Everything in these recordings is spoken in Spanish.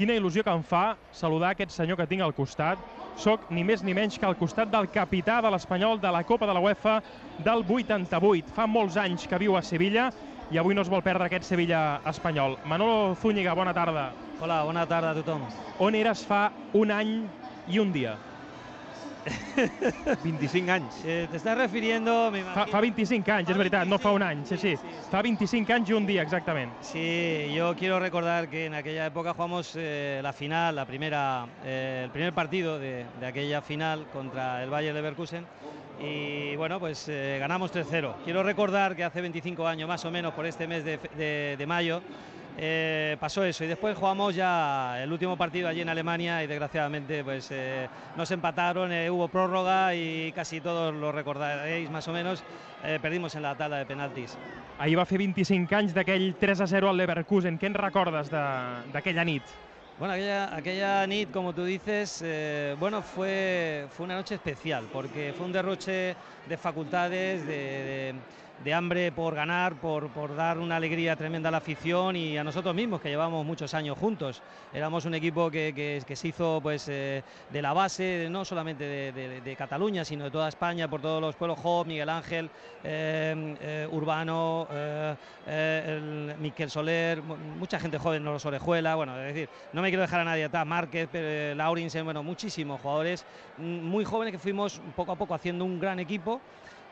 quina il·lusió que em fa saludar aquest senyor que tinc al costat. Soc ni més ni menys que al costat del capità de l'Espanyol de la Copa de la UEFA del 88. Fa molts anys que viu a Sevilla i avui no es vol perdre aquest Sevilla espanyol. Manolo Zúñiga, bona tarda. Hola, bona tarda a tothom. On eres fa un any i un dia? 25 anys. Eh, te estás refiriendo... Fa, fa 25 anys, és veritat, no fa un any, sí, sí. Fa 25 anys i un dia, exactament. Sí, yo quiero recordar que en aquella época jugamos eh, la final, la primera, eh, el primer partido de, de aquella final contra el Bayern Leverkusen y bueno, pues eh, ganamos 3-0. Quiero recordar que hace 25 años, más o menos por este mes de, de- de mayo, eh, pasó eso y después jugamos ya el último partido allí en Alemania y desgraciadamente pues eh, nos empataron, eh, hubo prórroga y casi todos lo recordaréis más o menos, eh, perdimos en la tabla de penaltis. Ahir va fer 25 anys d'aquell 3 a 0 al Leverkusen. Què en recordes de- d'aquella nit? Bueno, aquella, aquella NIT, como tú dices, eh, bueno, fue, fue una noche especial porque fue un derroche de facultades, de, de- de hambre por ganar, por, por dar una alegría tremenda a la afición y a nosotros mismos, que llevamos muchos años juntos. Éramos un equipo que, que- se hizo pues, eh, de la base, no solamente de, Cataluña, sino de toda España, por todos los pueblos, Job, Miguel Ángel, eh, eh, Urbano, el Miquel Soler, mu- mucha gente joven, Los Orejuela, bueno, es decir, no me quiero dejar a nadie atrás, Márquez, Laurinsen, bueno, muchísimos jugadores mm, muy jóvenes que fuimos poco a poco haciendo un gran equipo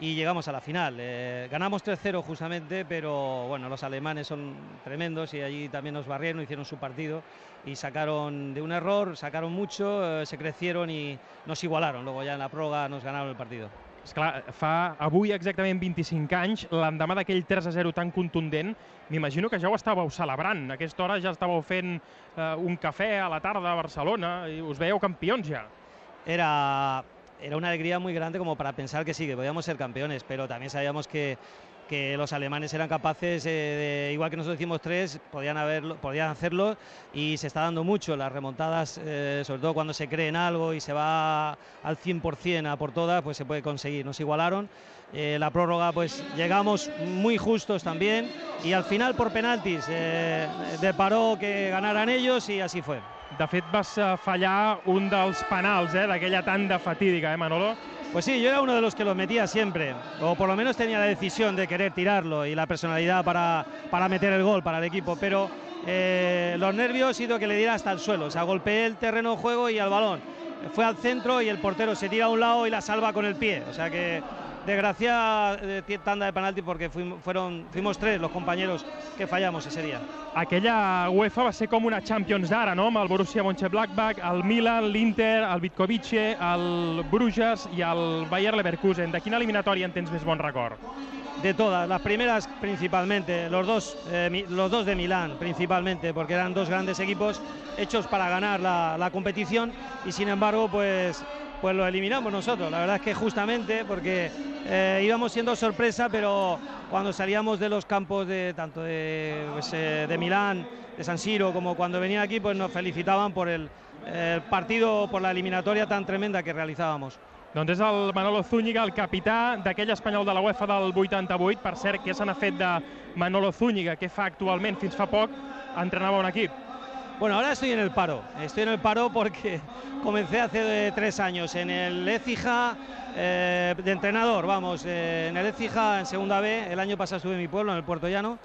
y llegamos a la final. Eh, ganamos 3-0 justamente, pero bueno, los alemanes son tremendos y allí también nos barrieron, hicieron su partido y sacaron de un error, sacaron mucho, eh, se crecieron y nos igualaron. Luego ya en la prórroga nos ganaron el partido. Esclar, fa avui exactament 25 anys, l'endemà d'aquell 3 a 0 tan contundent, m'imagino que ja ho estàveu celebrant. A aquesta hora ja estàveu fent eh, un cafè a la tarda a Barcelona i us veieu campions ja. era, era una alegría muy grande como para pensar que sí, que podíamos ser campeones, pero también sabíamos que, que los alemanes eran capaces, eh, de, igual que nosotros hicimos tres, podían, podían hacerlo y se está dando mucho. Las remontadas, eh, sobre todo cuando se cree en algo y se va al 100% a por todas, pues se puede conseguir. Nos igualaron. Eh, la prórroga, pues llegamos muy justos también y al final por penaltis deparó que ganaran ellos y así fue. De fet, vas eh, fallar un dels penals eh, d'aquella tanda fatídica, eh, Manolo? Pues sí, yo era uno de los que los metía siempre, o por lo menos tenía la decisión de querer tirarlo y la personalidad para, para meter el gol para el equipo, pero eh, los nervios hizo que le diera hasta el suelo, o sea, golpeé el terreno de juego y al balón. Fue al centro y el portero se tira a un lado y la salva con el pie, o sea que desgracia eh, tanda de penalti porque fuimos, fueron, fuimos tres los compañeros que fallamos ese día. Aquella UEFA va ser com una Champions d'ara, no? Amb el Borussia Mönchengladbach, el Milan, l'Inter, el Vitkovice, el Bruges i el Bayer Leverkusen. De quina eliminatòria en tens més bon record? De todas, las primeras principalmente, los dos, eh, los dos de Milán principalmente, porque eran dos grandes equipos hechos para ganar la, la competición y sin embargo pues, pues lo eliminamos nosotros. La verdad es que justamente porque eh, íbamos siendo sorpresa, pero cuando salíamos de los campos de tanto de, pues, eh, de Milán, de San Siro, como cuando venía aquí, pues nos felicitaban por el, partido, por la eliminatoria tan tremenda que realizábamos. Doncs és el Manolo Zúñiga, el capità d'aquell espanyol de la UEFA del 88. Per cert, què se n'ha de Manolo Zúñiga? Què fa actualment? Fins fa poc entrenava un equip. Bueno, ahora estoy en el paro. Estoy en el paro porque comencé hace eh, tres años en el Écija eh, de entrenador, vamos, eh, en el Écija en segunda B. El año pasado estuve en mi pueblo, en el Puerto Llano,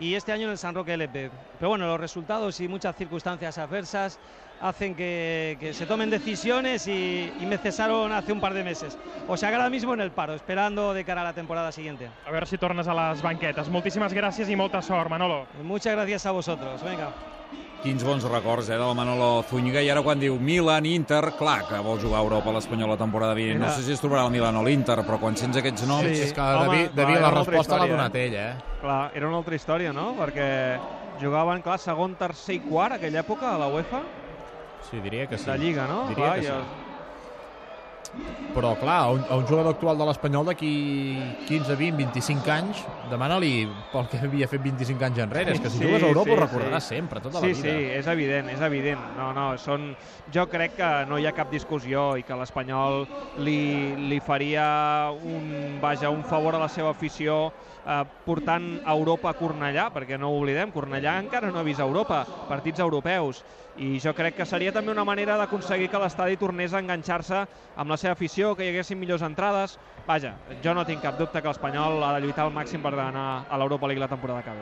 y este año en el San Roque LP. Pero bueno, los resultados y muchas circunstancias adversas hacen que, que se tomen decisiones y, y me cesaron hace un par de meses. O sea que ahora mismo en el paro, esperando de cara a la temporada siguiente. A veure si tornes a les banquetes. Moltíssimes gràcies i molta sort, Manolo. Muchas gracias a vosotros. Venga. Quins bons records, eh, del Manolo Zúñiga. I ara quan diu Milan, Inter, clar que vol jugar a Europa a l'Espanyol la temporada vinent. No sé si es trobarà el Milan o l'Inter, però quan sents aquests noms... Sí. És que Home, David, clar, David era la resposta l'ha donat ell, eh? Clar, era una altra història, no? Perquè jugaven, clar, segon, tercer i quart aquella època a la UEFA Sí, diria que sí. de Lliga, no? Diria clar, que i sí. Però clar, a un, a un jugador actual de l'Espanyol d'aquí 15, 20, 25 anys, demana-li pel que havia fet 25 anys enrere. És que si Sí, jugues a Europa sí, ho recordaràs sí. sempre, tota sí, la vida. Sí, és evident, és evident. No, no, són... Jo crec que no hi ha cap discussió i que l'Espanyol li, li faria un, vaja, un favor a la seva afició eh, portant Europa a Cornellà, perquè no ho oblidem, Cornellà encara no ha vist Europa, partits europeus, i jo crec que seria també una manera d'aconseguir que l'estadi tornés a enganxar-se amb la seva afició, que hi haguessin millors entrades. Vaja, jo no tinc cap dubte que l'Espanyol ha de lluitar al màxim per anar a l'Europa League la temporada que ve.